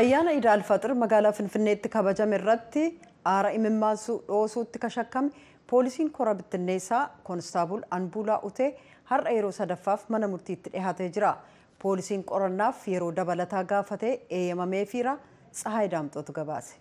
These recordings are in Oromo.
ayyaana iida alfaxir magaalaa finfinneetti kabajame irratti aara imimmaasuu dhoosuutti kashakkame poolisiin kora bittinneessaa koonstaabul anbuulaa utee har'a yeroo sadaffaaf mana murtiitti dhiyaatee jira poolisiin qorannaaf yeroo dabalataa gaafatee eeyyamameefiira tsahaay daamxootu gabaase.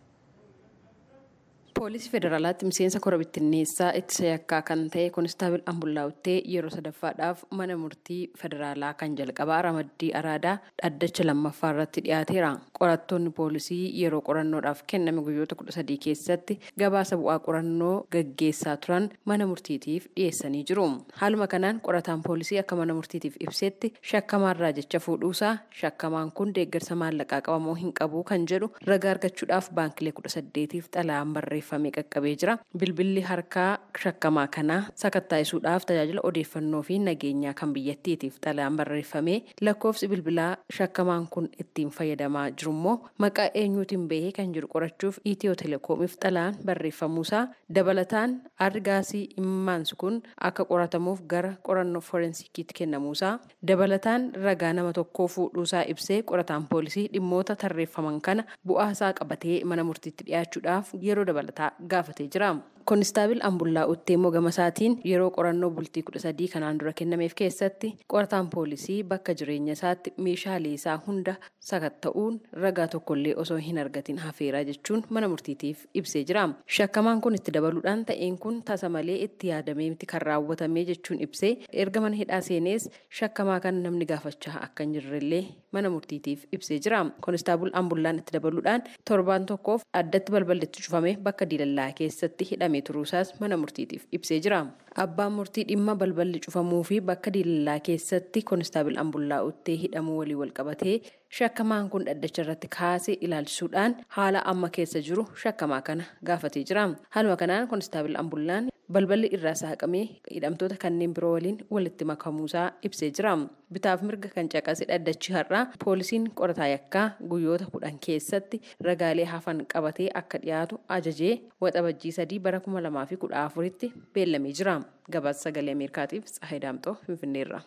Poolisii federaalaatti miseensa kora bittinneessaa ittisa yakkaa kan ta'e koonistaabil ambullaawuttee yeroo sadaffaadhaaf mana murtii federaalaa kan jalqabaa ramaddii araadaa dhaddacha lammaffaa irratti dhiyaateera qorattoonni poolisii yeroo qorannoodhaaf kenname guyyoota kudha sadii keessatti gabaasa bu'aa qorannoo gaggeessaa turan mana murtiitiif dhiyeessanii jiru haaluma kanaan qorataan poolisii akka mana murtiitiif ibsetti shakkamaarraa jecha fuudhuusaa shakkamaan kun deeggarsa maallaqaa qabamuu hin qabu kan jedhu ragaa argachuudhaaf baankilee kudha saddeetiif xalayaan barreeffame. Barreeffamee qaqqabee jira. Bilbilli harkaa shakkamaa kanaa sakattaa'isuudhaaf tajaajila odeeffannoo fi nageenyaa kan biyyattiitiif xalayaan barreeffamee lakkoofsi bilbilaa shakkamaan kun ittiin fayyadamaa jirummoo maqaa eenyuutiin bahee kan jiru qorachuuf itiyoo telekoomiif xalayaan barreeffamuusaa. Dabalataan argaasii immaansu kun akka qoratamuuf gara qorannoo forensikiitti kennamuusaa. Dabalataan ragaa nama tokkoo fuudhuusaa ibsee qorataan poolisii dhimmoota tarreeffaman kana bu'aasaa qabatee mana murtiitti dhiyaachuudhaaf yeroo dabalataa gaafatee jira. Koonistaabil ambullaa uttee immoo gama isaatiin yeroo qorannoo bultii kudha sadii kanaan dura kennameef keessatti qorataan poolisii bakka jireenya isaatti meeshaalee isaa hunda sakatta'uun ragaa tokkollee osoo hin argatin hafeeraa jechuun mana murtiitiif ibsee jira shakkamaan kun itti dabaluudhaan ta'een kun tasa malee itti yaadamee miti kan raawwatame jechuun ibsee erga mana hidhaa seenees shakkamaa kan namni gaafachaa akka hin jirrellee mana murtiitiif ibsee jira koonistaabul ambullaan itti dabaluudhaan torbaan tokkoof addatti balballitti cufame bakka diilallaa keessatti hidhame turuusaas mana murtiitiif ibsee jira abbaan murtii dhimma balballi cufamuu fi bakka diilallaa keessatti koonistaabil ambullaa uttee hidhamuu walii walqabatee shakkamaan kun dhaddacha irratti kaasee ilaalchisuudhaan haala amma keessa jiru shakkamaa kana gaafatee jira haaluma kanaan koonistaabil ambullaan balballi irraa saaqamee hidhamtoota kanneen biroo waliin walitti makamuusaa ibsee jira bitaaf mirga kan caqase dhaddachi har'aa poolisiin qorataa yakkaa guyyoota kudhan keessatti ragaalee hafan qabatee akka dhiyaatu ajajee waxabajjii sadii bara kuma lamaa beellamee jira gabaasa sagalee ameerikaatiif tsahayi daamxoo finfinneerra.